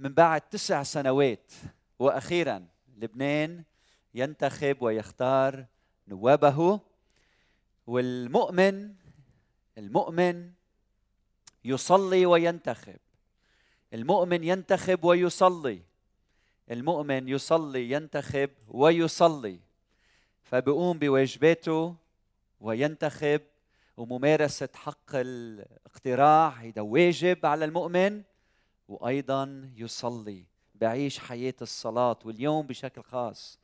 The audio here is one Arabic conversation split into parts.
من بعد تسع سنوات وأخيرا لبنان ينتخب ويختار نوابه. والمؤمن المؤمن يصلي وينتخب. المؤمن ينتخب ويصلي. المؤمن يصلي ينتخب ويصلي. فبقوم بواجباته وينتخب وممارسة حق الاقتراع هيدا واجب على المؤمن. وأيضا يصلي بعيش حياة الصلاة واليوم بشكل خاص.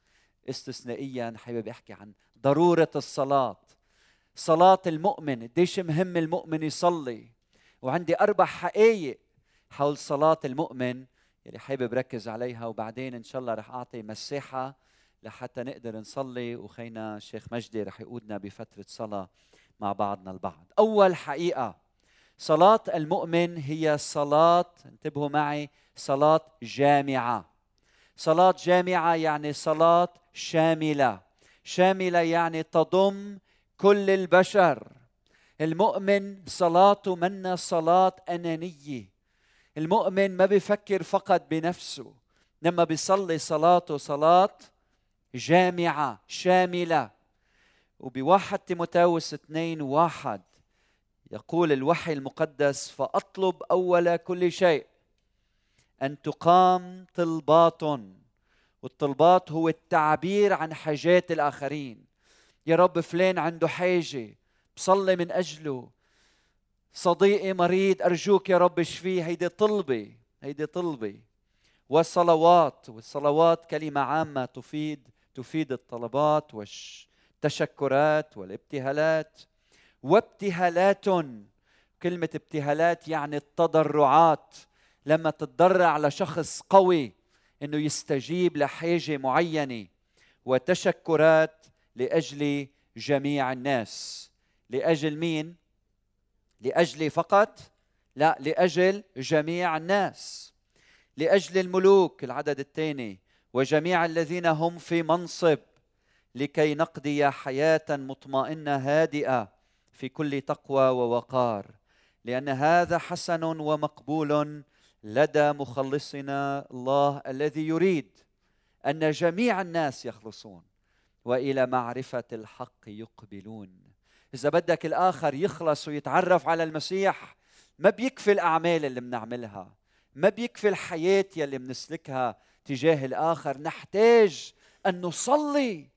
استثنائيا حابب أحكي عن ضرورة الصلاة. صلاة المؤمن قديش مهم المؤمن يصلي. وعندي أربع حقائق حول صلاة المؤمن يلي حابب ركز عليها وبعدين إن شاء الله رح أعطي مساحة لحتى نقدر نصلي وخينا الشيخ مجدي رح يقودنا بفترة صلاة مع بعضنا البعض. أول حقيقة صلاة المؤمن هي صلاة انتبهوا معي صلاة جامعة. صلاة جامعة يعني صلاة شاملة. شاملة يعني تضم كل البشر. المؤمن صلاته منا صلاة أنانية. المؤمن ما بيفكر فقط بنفسه لما بيصلي صلاته صلاة جامعة شاملة. وبواحد تيموتاوس اثنين واحد يقول الوحي المقدس فأطلب أول كل شيء أن تقام طلبات. والطلبات هو التعبير عن حاجات الآخرين. يا رب فلان عنده حاجة بصلي من أجله. صديقي مريض أرجوك يا رب اشفيه. هيدي طلبة هيدي طلبة. والصلوات والصلوات كلمة عامة تفيد تفيد الطلبات والتشكرات والابتهالات. وابتهالات. كلمة ابتهالات يعني التضرعات. لما تتضرع لشخص قوي إنه يستجيب لحاجة معينة. وتشكرات لأجل جميع الناس. لأجل مين؟ لاجلي فقط؟ لا لأجل جميع الناس. لأجل الملوك العدد الثاني. وجميع الذين هم في منصب. لكي نقضي حياة مطمئنة هادئة. في كل تقوى ووقار لأن هذا حسن ومقبول لدى مخلصنا الله الذي يريد أن جميع الناس يخلصون وإلى معرفة الحق يقبلون. إذا بدك الآخر يخلص ويتعرف على المسيح ما بيكفي الأعمال اللي بنعملها ما بيكفي الحياة يلي بنسلكها تجاه الآخر. نحتاج أن نصلي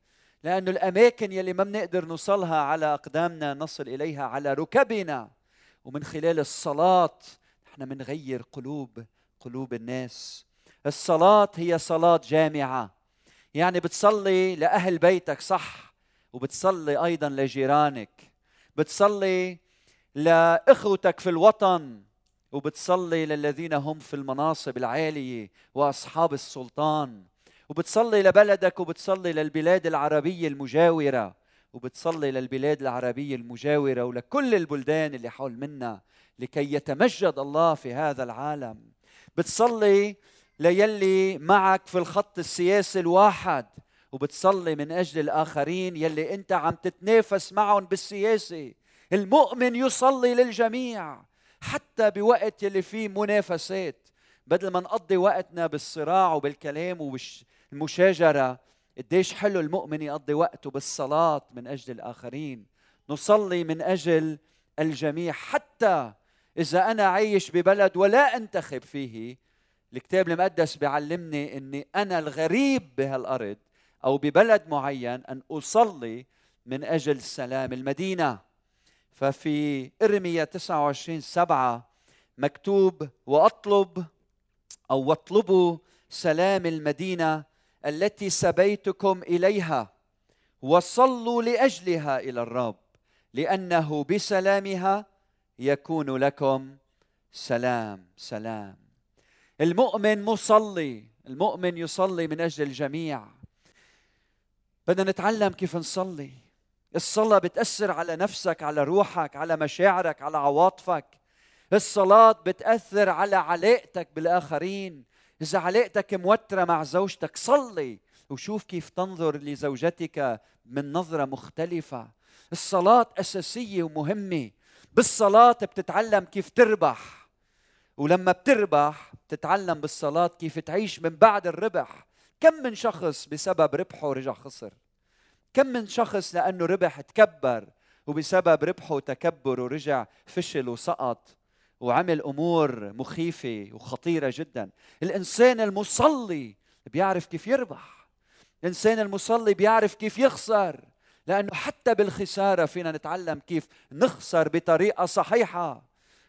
لأن الأماكن يلي ما بنقدر نوصلها على أقدامنا نصل إليها على ركبنا. ومن خلال الصلاة نحن بنغير قلوب قلوب الناس. الصلاة هي صلاة جامعة. يعني بتصلي لأهل بيتك صح. وبتصلي أيضا لجيرانك. بتصلي لإخوتك في الوطن. وبتصلي للذين هم في المناصب العالية وأصحاب السلطان. وبتصلي لبلدك وبتصلي للبلاد العربية المجاورة وبتصلي للبلاد العربية المجاورة ولكل البلدان اللي حول منا لكي يتمجد الله في هذا العالم. بتصلي ليلي معك في الخط السياسي الواحد وبتصلي من أجل الآخرين يلي أنت عم تتنافس معهم بالسياسة. المؤمن يصلي للجميع حتى بوقت يلي فيه منافسات. بدل ما نقضي وقتنا بالصراع وبالكلام وبالمشاجره قديش حلو المؤمن يقضي وقته بالصلاة من أجل الآخرين. نصلي من أجل الجميع حتى إذا أنا عايش ببلد ولا أنتخب فيه. الكتاب المقدس بيعلمني إني أنا الغريب بهالأرض أو ببلد معين أن أصلي من أجل سلام المدينة. ففي ارميا 29 7 مكتوب وأطلب أو واطلبوا سلام المدينة التي سبيتكم إليها وصلوا لأجلها إلى الرب لأنه بسلامها يكون لكم سلام سلام. المؤمن مصلي المؤمن يصلي من أجل الجميع. بدنا نتعلم كيف نصلي. الصلاة بتأثر على نفسك على روحك على مشاعرك على عواطفك. الصلاة بتأثر على علاقتك بالآخرين. اذا علاقتك موترة مع زوجتك صلي وشوف كيف تنظر لزوجتك من نظرة مختلفة. الصلاة أساسية ومهمة. بالصلاة بتتعلم كيف تربح. ولما بتربح بتتعلم بالصلاة كيف تعيش من بعد الربح. كم من شخص بسبب ربحه رجع خسر؟ كم من شخص لأنه ربح تكبر وبسبب ربحه وتكبره رجع فشل وسقط؟ وعمل أمور مخيفة وخطيرة جدا. الإنسان المصلي بيعرف كيف يربح. الإنسان المصلي بيعرف كيف يخسر. لأنه حتى بالخسارة فينا نتعلم كيف نخسر بطريقة صحيحة.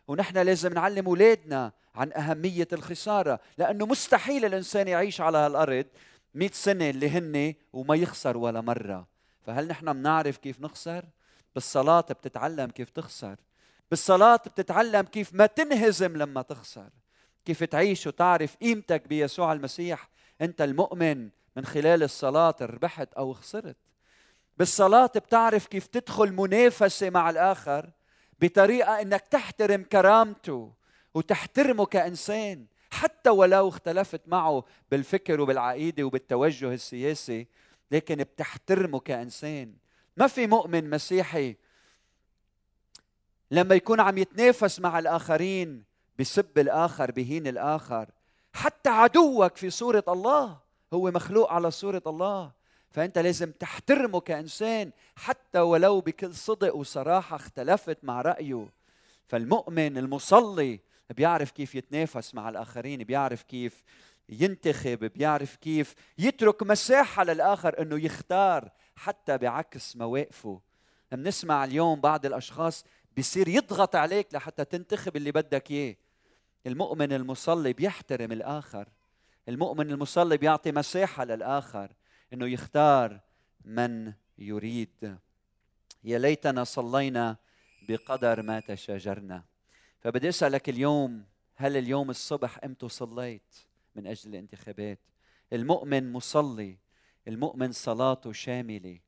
ونحن لازم نعلم أولادنا عن أهمية الخسارة. لأنه مستحيل الإنسان يعيش على هالأرض 100 سنة اللي هن وما يخسر ولا مرة. فهل نحن بنعرف كيف نخسر؟ بالصلاة بتتعلم كيف تخسر. بالصلاة بتتعلم كيف ما تنهزم لما تخسر. كيف تعيش وتعرف قيمتك بيسوع المسيح. أنت المؤمن من خلال الصلاة ربحت أو خسرت. بالصلاة بتعرف كيف تدخل منافسة مع الآخر بطريقة إنك تحترم كرامته وتحترمه كإنسان حتى ولو اختلفت معه بالفكر وبالعقيدة وبالتوجه السياسي لكن بتحترمه كإنسان. ما في مؤمن مسيحي لما يكون عم يتنافس مع الآخرين بسب الآخر بهين الآخر. حتى عدوك في صورة الله هو مخلوق على صورة الله. فأنت لازم تحترمه كإنسان حتى ولو بكل صدق وصراحة اختلفت مع رأيه. فالمؤمن المصلي بيعرف كيف يتنافس مع الآخرين بيعرف كيف ينتخب بيعرف كيف يترك مساحة للآخر إنه يختار حتى بعكس مواقفه. بنسمع اليوم بعض الأشخاص بيصير يضغط عليك لحتى تنتخب اللي بدك إياه. المؤمن المصلي بيحترم الآخر. المؤمن المصلي بيعطي مساحة للآخر إنه يختار من يريد. يا ليتنا صلينا بقدر ما تشاجرنا. فبدي أسألك اليوم هل اليوم الصبح أمتى صليت من أجل الانتخابات؟ المؤمن مصلي المؤمن صلاته شاملة.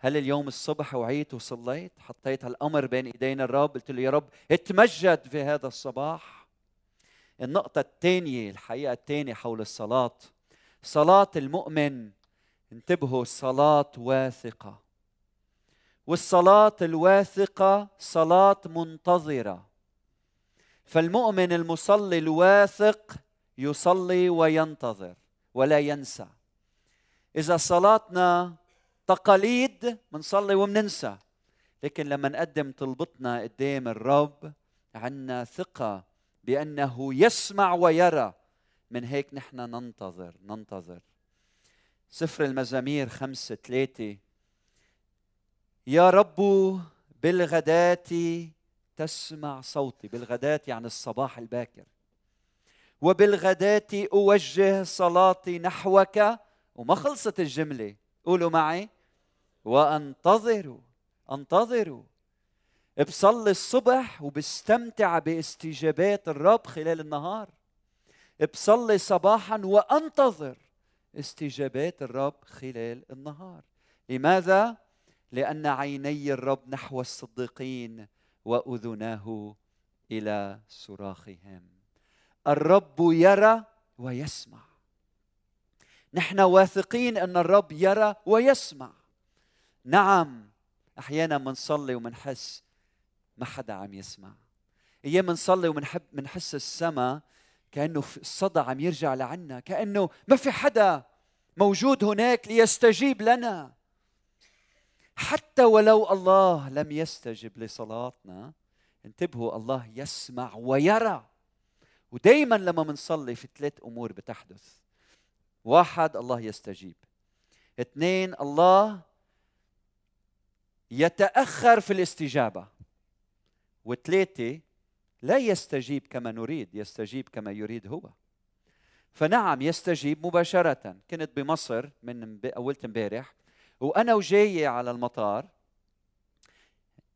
هل اليوم الصبح وعيت وصليت؟ حطيت هالامر بين إيدينا الرب. قلت له يا رب اتمجد في هذا الصباح. النقطة الثانية الحقيقة الثانية حول الصلاة. صلاة المؤمن انتبهوا صلاة واثقة. والصلاة الواثقة صلاة منتظرة. فالمؤمن المصلي الواثق يصلي وينتظر ولا ينسى. إذا صلاتنا تقاليد بنصلي وبننسى لكن لما نقدم طلبتنا قدام الرب عندنا ثقة بأنه يسمع ويرى. من هيك نحن ننتظر ننتظر. سفر المزامير خمسة ثلاثة. يا رب بالغداة تسمع صوتي. بالغداة يعني الصباح الباكر. وبالغداة أوجه صلاتي نحوك. وما خلصت الجملة. قولوا معي. وأنتظروا أنتظروا. بصلي الصبح وبستمتع باستجابات الرب خلال النهار. بصلي صباحا وأنتظر استجابات الرب خلال النهار. لماذا؟ لأن عيني الرب نحو الصديقين وأذناه إلى صراخهم. الرب يرى ويسمع. نحن واثقين أن الرب يرى ويسمع. نعم أحيانا بنصلي وبنحس ما حدا عم يسمع. أيام بنصلي وبنحب بنحس السماء كأنه الصدى عم يرجع لعنا كأنه ما في حدا موجود هناك ليستجيب لنا. حتى ولو الله لم يستجب لصلاتنا انتبهوا الله يسمع ويرى. ودائما لما بنصلي في ثلاث أمور بتحدث. واحد الله يستجيب. اثنين الله يتأخر في الاستجابة. وثلاثة لا يستجيب كما نريد يستجيب كما يريد هو. فنعم يستجيب مباشرة. كنت بمصر من أولت امبارح وأنا وجاي على المطار.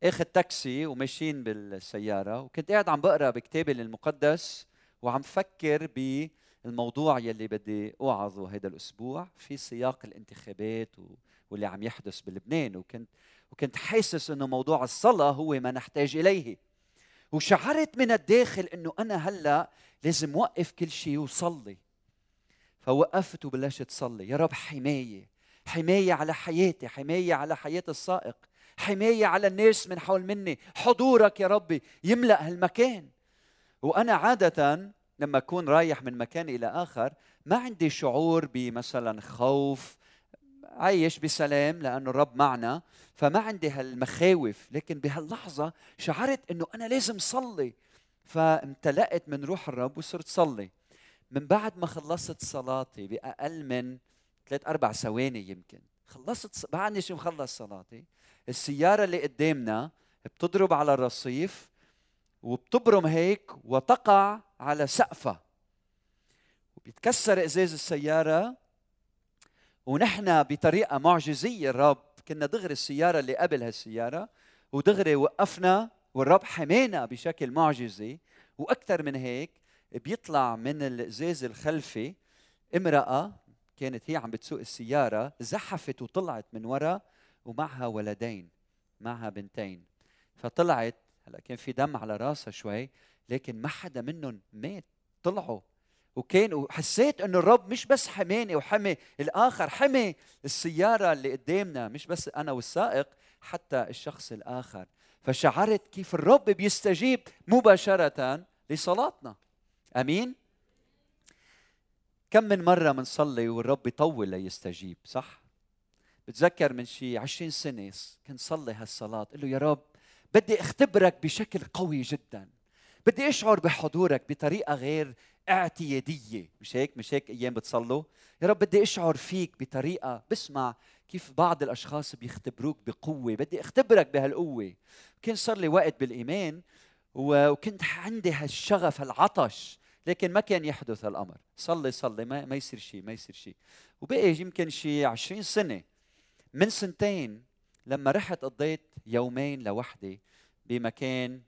أخذ تاكسي وماشيين بالسيارة وكنت قاعد عم بقرأ بكتابي المقدس وعم فكر بالموضوع يلي بدي أوعظه هذا الأسبوع في سياق الانتخابات واللي عم يحدث بلبنان. وكنت وكنت حاسس إنه موضوع الصلاة هو ما نحتاج إليه. وشعرت من الداخل إنه أنا هلأ لازم وقف كل شيء وصلي. فوقفت وبلشت صلي. يا رب حماية. حماية على حياتي. حماية على حياة السائق. حماية على الناس من حول مني. حضورك يا ربي يملأ هالمكان. وأنا عادة لما أكون رايح من مكان إلى آخر ما عندي شعور بمثلا خوف عايش بسلام لأنه الرب معنا فما عندي هالمخاوف لكن بهاللحظة شعرت إنه أنا لازم صلي. فامتلأت من روح الرب وصرت صلي. من بعد ما خلصت صلاتي بأقل من ثلاث أربع ثواني يمكن خلصت بعدني شو مخلص صلاتي؟ السيارة اللي قدامنا بتضرب على الرصيف وبتبرم هيك وتقع على سقفها. وبيتكسر إزاز السيارة ونحن بطريقة معجزية الرب كنا دغري السيارة اللي قبل هالسياره ودغري وقفنا والرب حمانا بشكل معجزي. وأكثر من هيك بيطلع من الإزاز الخلفي امرأة كانت هي عم بتسوق السيارة زحفت وطلعت من ورا ومعها ولدين معها بنتين. فطلعت هلا كان في دم على راسها شوي لكن ما حدا منهم مات طلعوا وكان وحسيت إنه الرب مش بس حماني وحمي الآخر حمي السيارة اللي قدامنا مش بس أنا والسائق حتى الشخص الآخر. فشعرت كيف الرب بيستجيب مباشرة لصلاتنا. آمين؟ كم من مرة بنصلي والرب بيطول ليستجيب صح؟ بتذكر من شي عشرين سنة كنت صلي هالصلاة قل له يا رب بدي أختبرك بشكل قوي جدا. بدي أشعر بحضورك بطريقة غير اعتيادية. مش هيك؟ مش هيك أيام بتصلوا؟ يا رب بدي أشعر فيك بطريقة. بسمع كيف بعض الأشخاص بيختبروك بقوة. بدي أختبرك بهالقوة. كان صار لي وقت بالإيمان وكنت عندي هالشغف هالعطش. لكن ما كان يحدث هالأمر. صلي صلي. ما, ما يصير شيء ما يصير شيء وبقي يمكن شيء عشرين سنة. من سنتين لما رحت قضيت يومين لوحدي بمكان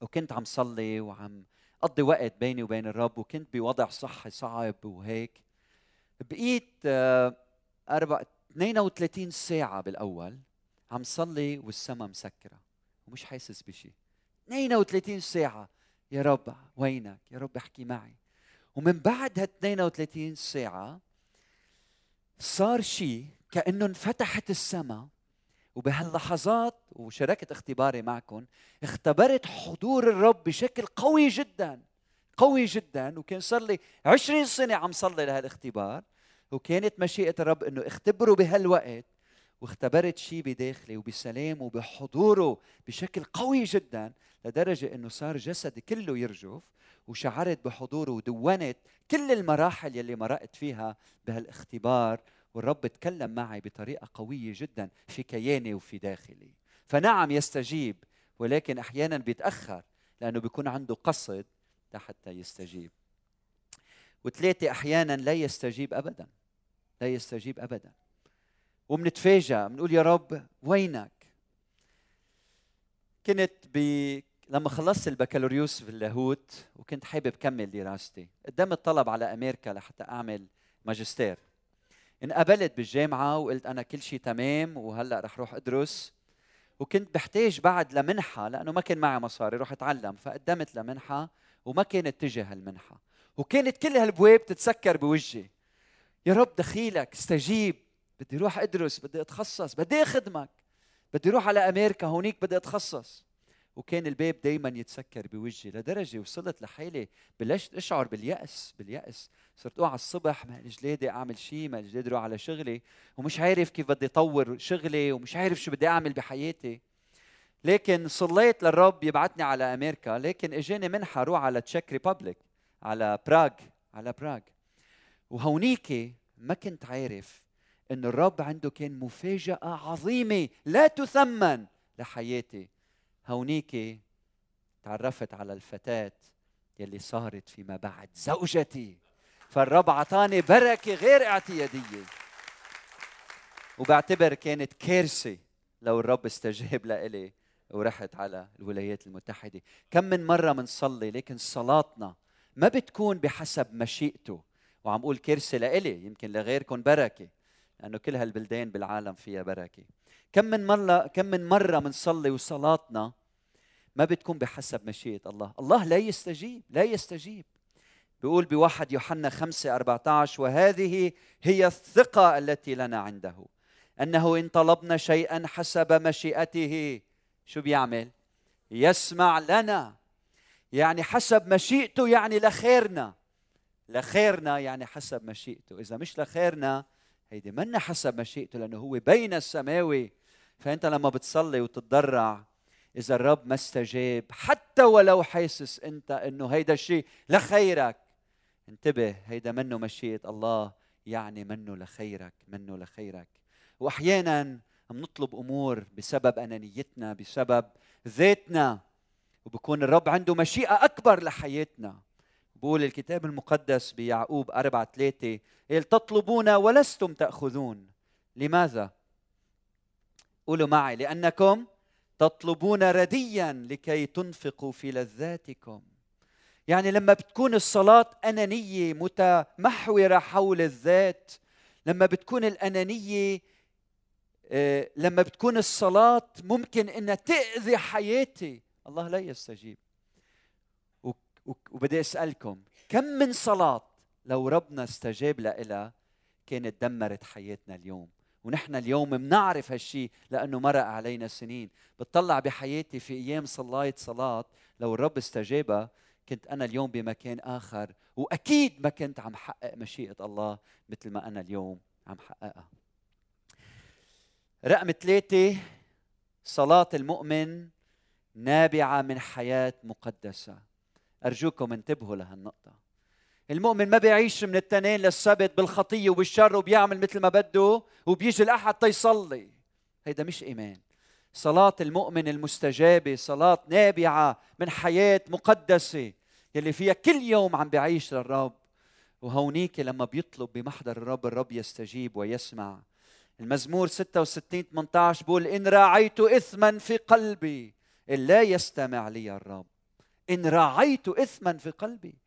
وكنت عم صلي وعم قضي وقت بيني وبين الرب وكنت بوضع صحي صعب وهيك. بقيت آه، أربع 32 ساعة بالأول عم صلي والسما مسكرة. ومش حاسس بشيء 32 ساعة. يا رب وينك؟ يا رب احكي معي. ومن بعد هال 32 ساعة صار شيء كأنه انفتحت السماء وبهاللحظات وشاركت اختباري معكم اختبرت حضور الرب بشكل قوي جدا قوي جدا. وكان صار لي 20 سنة عم صلي لهالاختبار. وكانت مشيئة الرب إنه اختبره بهالوقت. واختبرت شيء بداخلي وبسلام وبحضوره بشكل قوي جدا لدرجة إنه صار جسدي كله يرجف. وشعرت بحضوره ودونت كل المراحل يلي مرقت فيها بهالاختبار. والرب تكلم معي بطريقة قوية جدا في كياني وفي داخلي. فنعم يستجيب ولكن أحيانا بيتأخر لأنه بيكون عنده قصد حتى يستجيب. وثلاثة أحيانا لا يستجيب ابدا. لا يستجيب ابدا. وبنتفاجأ بنقول يا رب وينك؟ كنت ب لما خلصت البكالوريوس في اللاهوت وكنت حابب كمل دراستي قدمت طلب على أمريكا لحتى أعمل ماجستير. انقبلت بالجامعة وقلت أنا كل شيء تمام وهلأ رح روح أدرس. وكنت بحتاج بعد لمنحة لأنه ما كان معي مصاري روح اتعلم. فقدمت لمنحة وما كانت تجي هالمنحة. وكانت كل هالبواب تتسكر بوجهي. يا رب دخيلك استجيب. بدي أروح أدرس بدي أتخصص بدي أخدمك. بدي أروح على أمريكا هونيك بدي أتخصص. وكان الباب دائما يتسكر بوجهي لدرجة وصلت لحالي بلشت أشعر باليأس باليأس. صرت اوعى الصبح ما جلادي أعمل شيء ما جلادي أروح على شغلي ومش عارف كيف بدي أطور شغلي ومش عارف شو بدي أعمل بحياتي. لكن صليت للرب يبعثني على أمريكا لكن إجاني منحة روح على Czech Republic على براغ على براغ وهونيك ما كنت عارف انه الرب عنده كان مفاجأة عظيمة لا تثمن لحياتي. هونيك تعرفت على الفتاة يلي صارت فيما بعد زوجتي. فالرب عطاني بركة غير اعتيادية. وبعتبر كانت كارثة لو الرب استجاب لإلي ورحت على الولايات المتحدة. كم من مرة منصلي لكن صلاتنا ما بتكون بحسب مشيئته. وعم أقول كارثة لإلي يمكن لغيركم بركة لأنه كل هالبلدان بالعالم فيها بركة. كم من مرة كم من مرة بنصلي وصلاتنا ما بتكون بحسب مشيئة الله. الله لا يستجيب لا يستجيب. بيقول بواحد يوحنا خمسة أربعة عشر وهذه هي الثقة التي لنا عنده أنه إن طلبنا شيئا حسب مشيئته. شو بيعمل؟ يسمع لنا. يعني حسب مشيئته يعني لخيرنا. لخيرنا يعني حسب مشيئته. إذا مش لخيرنا هيدي منا حسب مشيئته لأنه هو بين السماوي. فأنت لما بتصلي وتتضرع إذا الرب ما استجاب حتى ولو حاسس أنت إنه هيدا الشيء لخيرك. انتبه هيدا منه مشيئة الله يعني منه لخيرك منه لخيرك. واحيانا بنطلب أمور بسبب أنانيتنا بسبب ذاتنا وبكون الرب عنده مشيئة أكبر لحياتنا. بقول الكتاب المقدس بيعقوب أربعة ثلاثة قال تطلبون ولستم تأخذون. لماذا؟ قولوا معي لأنكم تطلبون رديا لكي تنفقوا في لذاتكم. يعني لما بتكون الصلاة أنانية متمحورة حول الذات لما بتكون الأنانية آه، لما بتكون الصلاة ممكن إنها تأذي حياتي الله لا يستجيب. وبدي أسألكم كم من صلاة لو ربنا استجاب لها كانت دمرت حياتنا اليوم؟ ونحن اليوم بنعرف هالشيء لأنه مرق علينا سنين. بتطلع بحياتي في أيام صليت صلاة لو الرب استجابها كنت أنا اليوم بمكان آخر وأكيد ما كنت عم حقق مشيئة الله مثل ما أنا اليوم عم حققها. رقم ثلاثة صلاة المؤمن نابعة من حياة مقدسة. أرجوكم انتبهوا لهالنقطة. المؤمن ما بيعيش من التنين للسبت بالخطية وبالشر وبيعمل مثل ما بده وبيجي الأحد تيصلي هيدا مش إيمان. صلاة المؤمن المستجابة صلاة نابعة من حياة مقدسة يلي فيها كل يوم عم بيعيش للرب. وهونيك لما بيطلب بمحضر الرب الرب يستجيب ويسمع. المزمور 66 18 بقول إن راعيت إثما في قلبي لا يستمع لي الرب. إن راعيت إثما في قلبي.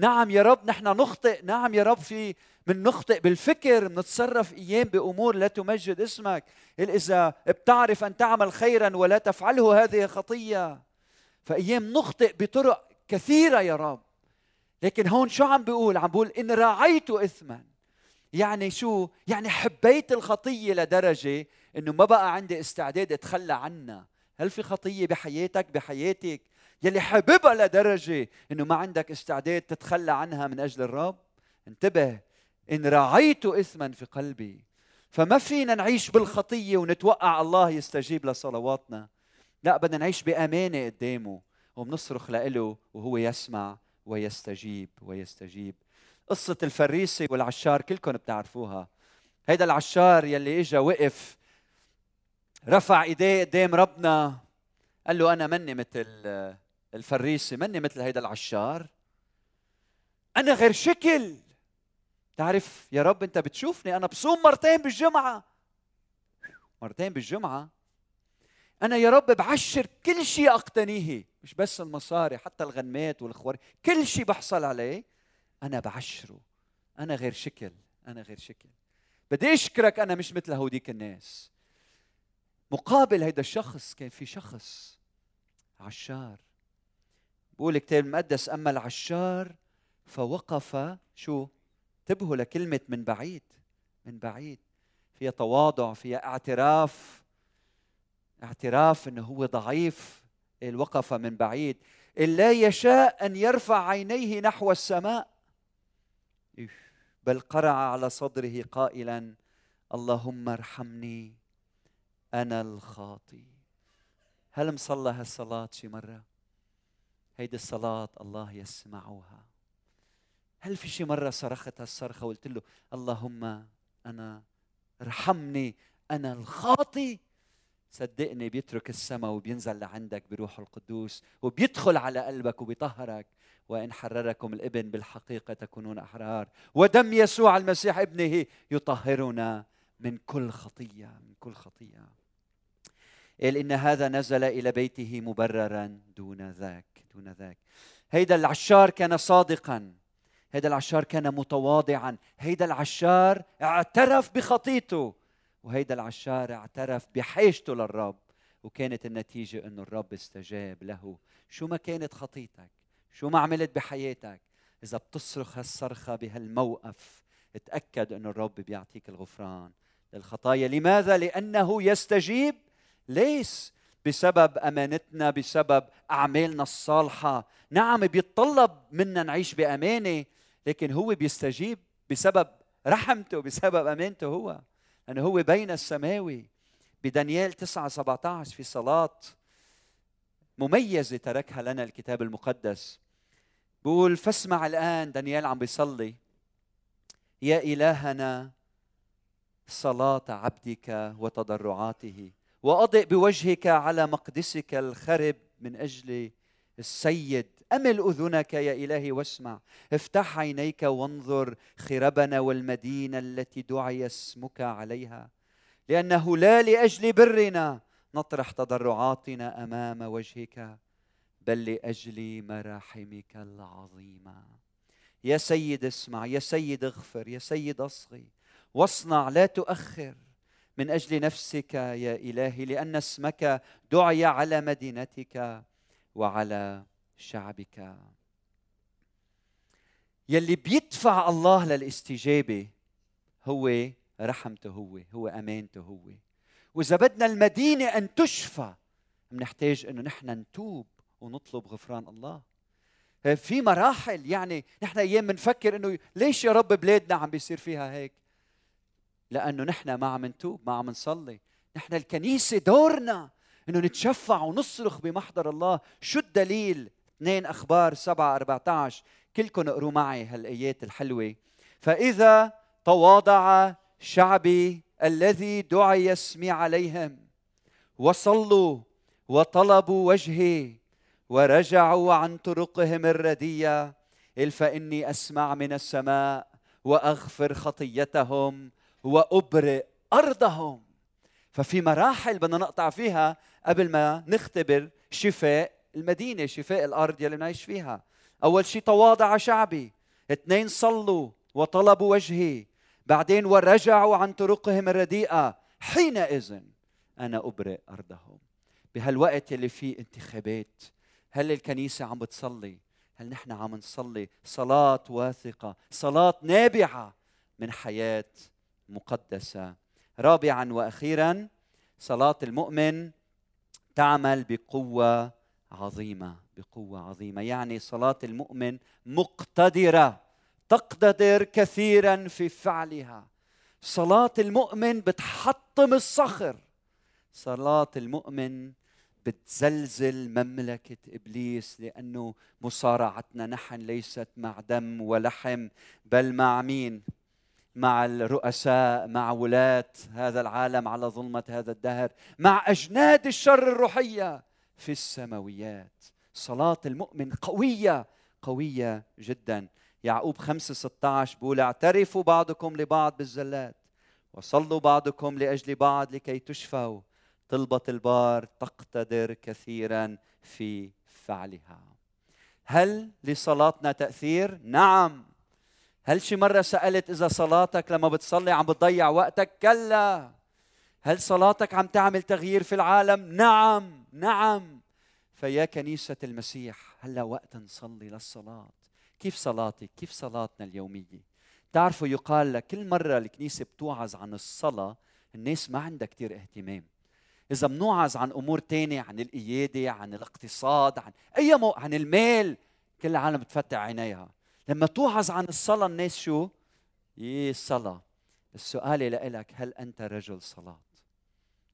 نعم يا رب نحن نخطئ. نعم يا رب في من نخطئ بالفكر بنتصرف إيام بأمور لا تمجد اسمك. إذا بتعرف أن تعمل خيرا ولا تفعله هذه خطية فأيام نخطئ بطرق كثيرة يا رب. لكن هون شو عم بيقول عم بيقول إن راعيت اثما. يعني شو؟ يعني حبيت الخطية لدرجة إنه ما بقى عندي استعداد أتخلى عنها. هل في خطية بحياتك؟ بحياتك. يلي حببها لدرجة إنه ما عندك استعداد تتخلى عنها من أجل الرب؟ انتبه إن راعيت اثما في قلبي فما فينا نعيش بالخطية ونتوقع الله يستجيب لصلواتنا. لا بدنا نعيش بأمانة قدامه وبنصرخ له وهو يسمع ويستجيب ويستجيب. قصة الفريسي والعشار كلكم بتعرفوها. هيدا العشار يلي إجا وقف رفع إيديه قدام ربنا قال له أنا مني مثل الفريسي مني مثل هيدا العشار. أنا غير شكل. تعرف يا رب أنت بتشوفني أنا بصوم مرتين بالجمعة. مرتين بالجمعة؟ أنا يا رب بعشر كل شيء أقتنيه مش بس المصاري حتى الغنمات والخوار كل شيء بحصل عليه. أنا بعشره. أنا غير شكل. أنا غير شكل. بدي أشكرك أنا مش مثل هوديك الناس. مقابل هيدا الشخص كان في شخص عشار. بقول الكتاب المقدس أما العشار فوقف شو؟ انتبهوا لكلمة من بعيد من بعيد. فيها تواضع فيها اعتراف اعتراف انه هو ضعيف وقف من بعيد. لا يشاء أن يرفع عينيه نحو السماء. بل قرع على صدره قائلا اللهم ارحمني أنا الخاطي هل مصلى هالصلاة شي مرة؟ هيدي الصلاة الله يسمعها هل في شي مرة صرخت هالصرخة وقلت له اللهم أنا ارحمني أنا الخاطي. صدقني بيترك السماء وبينزل لعندك بروح القدوس وبيدخل على قلبك وبيطهرك. وإن حرركم الإبن بالحقيقة تكونون أحرار. ودم يسوع المسيح ابنه يطهرنا من كل خطية من كل خطية. قال إن هذا نزل إلى بيته مبررا دون ذاك دون ذاك. هيدا العشار كان صادقا. هيدا العشار كان متواضعا. هيدا العشار اعترف بخطيته. وهيدا العشار اعترف بحاجته للرب. وكانت النتيجة أنه الرب استجاب له. شو ما كانت خطيتك؟ شو ما عملت بحياتك؟ إذا بتصرخ هالصرخة بهالموقف اتأكد أنه الرب بيعطيك الغفران للخطايا. لماذا؟ لأنه يستجيب ليس بسبب أمانتنا بسبب أعمالنا الصالحة. نعم بيتطلب منا نعيش بأمانة لكن هو بيستجيب بسبب رحمته بسبب أمانته هو لأنه هو بين السماوي. بدانيال 9 17 في صلاة مميزة تركها لنا الكتاب المقدس. بقول فاسمع الآن. دانيال عم بيصلي. يا إلهنا صلاة عبدك وتضرعاته. وأضئ بوجهك على مقدسك الخرب من أجل السيد. أمل أذنك يا إلهي واسمع. افتح عينيك وانظر خربنا والمدينة التي دعي اسمك عليها. لأنه لا لأجل برنا نطرح تضرعاتنا أمام وجهك بل لأجل مراحمك العظيمة. يا سيد اسمع يا سيد اغفر يا سيد اصغي واصنع لا تؤخر. من أجل نفسك يا إلهي لأن اسمك دعي على مدينتك وعلى شعبك. يلي بيدفع الله للاستجابة هو رحمته هو هو أمانته هو. وإذا بدنا المدينة أن تشفى بنحتاج انه نحن نتوب ونطلب غفران الله. في مراحل يعني نحن أيام بنفكر إنه ليش يا رب بلادنا عم بيصير فيها هيك؟ لأنه نحن ما عم نتوب ما عم نصلي. نحن الكنيسة دورنا إنه نتشفع ونصرخ بمحضر الله. شو الدليل؟ 2 أخبار 7 14 كلكم اقروا معي هالآيات الحلوة. فإذا تواضع شعبي الذي دعي اسمي عليهم وصلوا وطلبوا وجهي ورجعوا عن طرقهم الردية فإني أسمع من السماء وأغفر خطيتهم وابرئ أرضهم. ففي مراحل بدنا نقطع فيها قبل ما نختبر شفاء المدينة شفاء الأرض يلي نعيش فيها. أول شيء تواضع شعبي. اثنين صلوا وطلبوا وجهي. بعدين ورجعوا عن طرقهم الرديئة. حينئذ أنا ابرئ أرضهم. بهالوقت اللي فيه انتخابات هل الكنيسة عم بتصلي؟ هل نحن عم نصلي صلاة واثقة صلاة نابعة من حياة مقدسة. رابعا وأخيرا صلاة المؤمن تعمل بقوة عظيمة بقوة عظيمة. يعني صلاة المؤمن مقتدرة تقتدر كثيرا في فعلها. صلاة المؤمن بتحطم الصخر. صلاة المؤمن بتزلزل مملكة إبليس لأنه مصارعتنا نحن ليست مع دم ولحم بل مع مين؟ مع الرؤساء مع ولاة هذا العالم على ظلمة هذا الدهر مع أجناد الشر الروحية في السماويات. صلاة المؤمن قوية قوية جدا. يعقوب 5 16 بيقول اعترفوا بعضكم لبعض بالزلات وصلوا بعضكم لأجل بعض لكي تشفوا. طلبة البار تقتدر كثيرا في فعلها. هل لصلاتنا تأثير؟ نعم. هل شي مرة سألت إذا صلاتك لما بتصلي عم بتضيع وقتك؟ كلا هل صلاتك عم تعمل تغيير في العالم؟ نعم نعم فيا كنيسة المسيح هلا وقت نصلي للصلاة كيف صلاتك؟ كيف صلاتنا اليومية؟ تعرفوا يقال لكل مرة الكنيسة بتوعظ عن الصلاة الناس ما عندها كتير اهتمام إذا بنوعظ عن أمور تانية عن القيادة عن الاقتصاد عن أي مو عن المال كل العالم بتفتح عينيها لما توعظ عن الصلاة الناس شو؟ يي الصلاة السؤال لك هل أنت رجل صلاة؟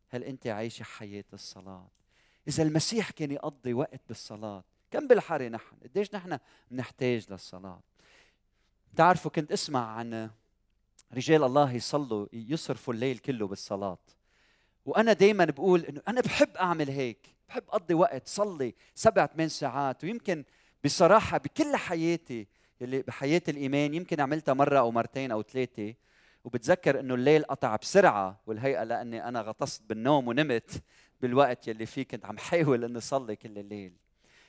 هل أنت عايش حياة الصلاة؟ إذا المسيح كان يقضي وقت بالصلاة كم بالحري نحن؟ قديش نحن بنحتاج للصلاة؟ بتعرفوا كنت أسمع عن رجال الله يصلوا يصرفوا الليل كله بالصلاة وأنا دايما بقول إنه أنا بحب أعمل هيك بحب أقضي وقت صلي سبع ثمان ساعات ويمكن بصراحة بكل حياتي اللي بحياة الإيمان يمكن عملتها مرة أو مرتين أو ثلاثة وبتذكر إنه الليل قطع بسرعة والهيئة لأني أنا غطست بالنوم ونمت بالوقت يلي فيه كنت عم حاول إني اصلي كل الليل.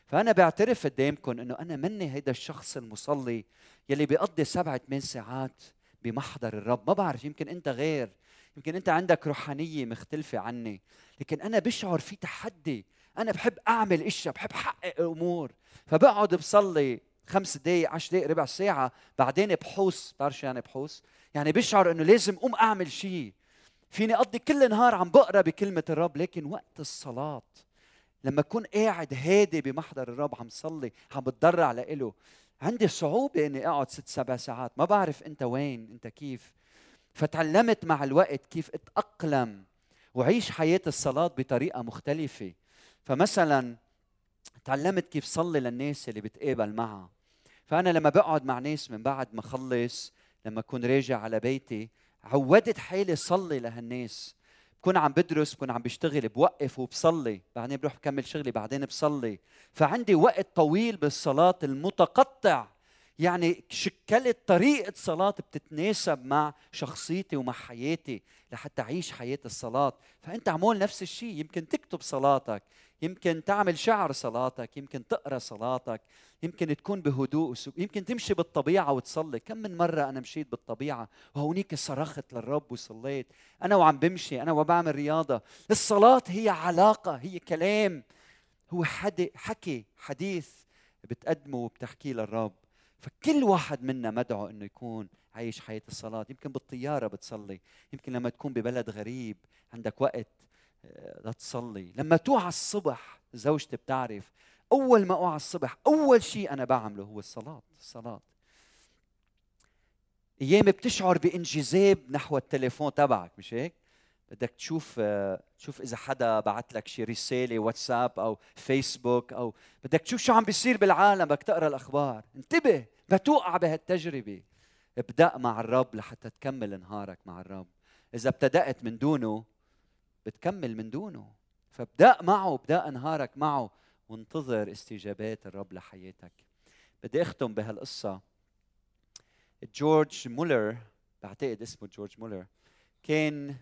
فأنا بعترف قدامكم إنه أنا مني هيدا الشخص المصلي يلي بيقضي سبع ثمان ساعات بمحضر الرب. ما بعرف يمكن أنت غير. يمكن أنت عندك روحانية مختلفة عني. لكن أنا بشعر في تحدي. أنا بحب أعمل إشياء بحب أحقق أمور. فبقعد بصلي. خمس دقائق عشر دقائق ربع ساعة بعدين بحوس بعرف يعني بحوس يعني بشعر إنه لازم قوم أعمل شيء فيني أقضي كل نهار عم بقرأ بكلمة الرب لكن وقت الصلاة لما أكون قاعد هادي بمحضر الرب عم صلي عم بتضرع لإله عندي صعوبة إني أقعد ست سبع ساعات. ما بعرف أنت وين أنت كيف؟ فتعلمت مع الوقت كيف أتأقلم وعيش حياة الصلاة بطريقة مختلفة. فمثلا تعلمت كيف صلي للناس اللي بتقابل معها. فأنا لما بقعد مع ناس من بعد ما خلص لما أكون راجع على بيتي عودت حالي صلي لهالناس. بكون عم بدرس بكون عم بشتغل بوقف وبصلي. بعدين بروح بكمل شغلي بعدين بصلي. فعندي وقت طويل بالصلاة المتقطع. يعني شكلت طريقة صلاة بتتناسب مع شخصيتي ومع حياتي لحتى أعيش حياة الصلاة. فأنت عمول نفس الشيء يمكن تكتب صلاتك يمكن تعمل شعر صلاتك يمكن تقرأ صلاتك يمكن تكون بهدوء يمكن تمشي بالطبيعة وتصلي. كم من مرة أنا مشيت بالطبيعة وهونيك صرخت للرب وصليت. أنا وعم بمشي أنا وبعمل رياضة. الصلاة هي علاقة هي كلام. هو حد حكي حديث بتقدمه وبتحكيه للرب. فكل واحد منا مدعو إنه يكون عايش حياة الصلاة. يمكن بالطيارة بتصلي يمكن لما تكون ببلد غريب عندك وقت لتصلي لما توعى الصبح زوجتي بتعرف أول ما أوعى الصبح أول شيء أنا بعمله هو الصلاة الصلاة. أيام بتشعر بانجذاب نحو التليفون تبعك مش هيك؟ بدك تشوف تشوف إذا حدا بعت لك شي رسالة واتساب أو فيسبوك أو بدك تشوف شو عم بيصير بالعالم بدك تقرأ الأخبار. انتبه ما توقع بهالتجربة. ابدأ مع الرب لحتى تكمل نهارك مع الرب. إذا ابتدأت من دونه بتكمل من دونه. فابدأ معه ابدأ نهارك معه وانتظر استجابات الرب لحياتك. بدي أختم بهالقصة. جورج مولر بعتقد اسمه جورج مولر كان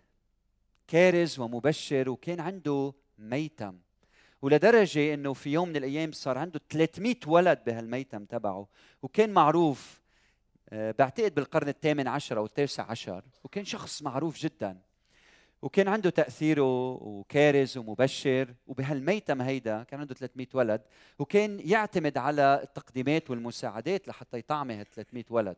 كارز ومبشر وكان عنده ميتم. ولدرجة إنه في يوم من الأيام صار عنده 300 ولد بهالميتم تبعه. وكان معروف آه، بعتقد بالقرن الثامن عشر أو التاسع عشر. وكان شخص معروف جدا. وكان عنده تأثيره وكارز ومبشر. وبهالميتم هيدا كان عنده 300 ولد. وكان يعتمد على التقديمات والمساعدات لحتى يطعمي هال 300 ولد.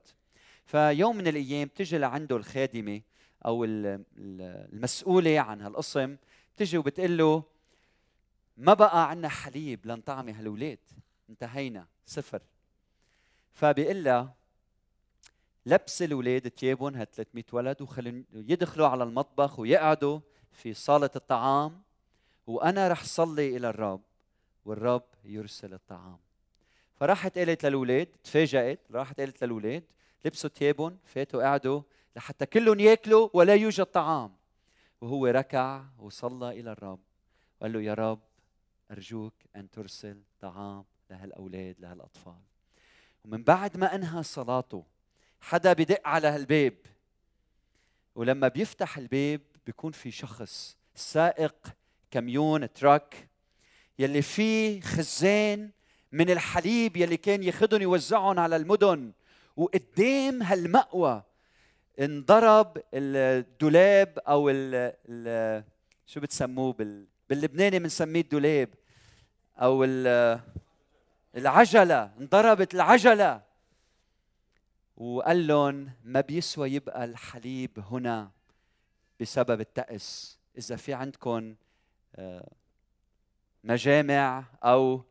فيوم من الأيام بتجي لعنده الخادمة أو المسؤولة عن هالقسم بتجي وبتقول له ما بقى عندنا حليب لنطعمي هالولاد انتهينا صفر. فبيقول لها لبس الاولاد ثيابهم هال 300 ولد وخلوا يدخلوا على المطبخ ويقعدوا في صالة الطعام وأنا رح صلي إلى الرب والرب يرسل الطعام. فراحت قالت للاولاد تفاجأت راحت قالت للاولاد لبسوا ثيابهم فاتوا قعدوا لحتى كلهم ياكلوا ولا يوجد طعام. وهو ركع وصلى إلى الرب. وقال له يا رب أرجوك أن ترسل طعام لهالأولاد لهالأطفال. ومن بعد ما أنهى صلاته حدا بدق على هالباب. ولما بيفتح الباب بيكون في شخص سائق كميون تراك يلي فيه خزان من الحليب يلي كان ياخذهم يوزعهم على المدن. وقدام هالمأوى انضرب الدولاب أو ال ال شو بتسموه بال باللبناني بنسميه الدولاب أو العجلة انضربت العجلة. وقال لهم ما بيسوى يبقى الحليب هنا بسبب التأس إذا في عندكم آه، مجامع أو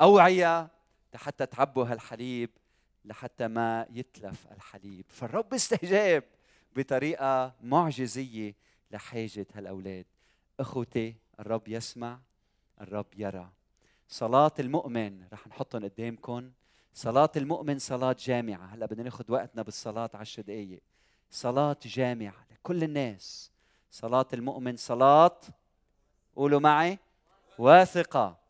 أوعية لحتى تعبوا هالحليب لحتى ما يتلف الحليب. فالرب استجاب بطريقة معجزية لحاجة هالأولاد. أخوتي الرب يسمع الرب يرى. صلاة المؤمن رح نحطهم قدامكم صلاة المؤمن صلاة جامعة. هلأ بدنا ناخذ وقتنا بالصلاة عشر دقايق. صلاة جامعة لكل الناس. صلاة المؤمن صلاة قولوا معي واثقة.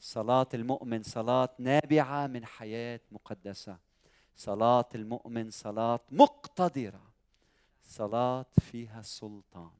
صلاة المؤمن صلاة نابعة من حياة مقدسة. صلاة المؤمن صلاة مقتدرة. صلاة فيها سلطان.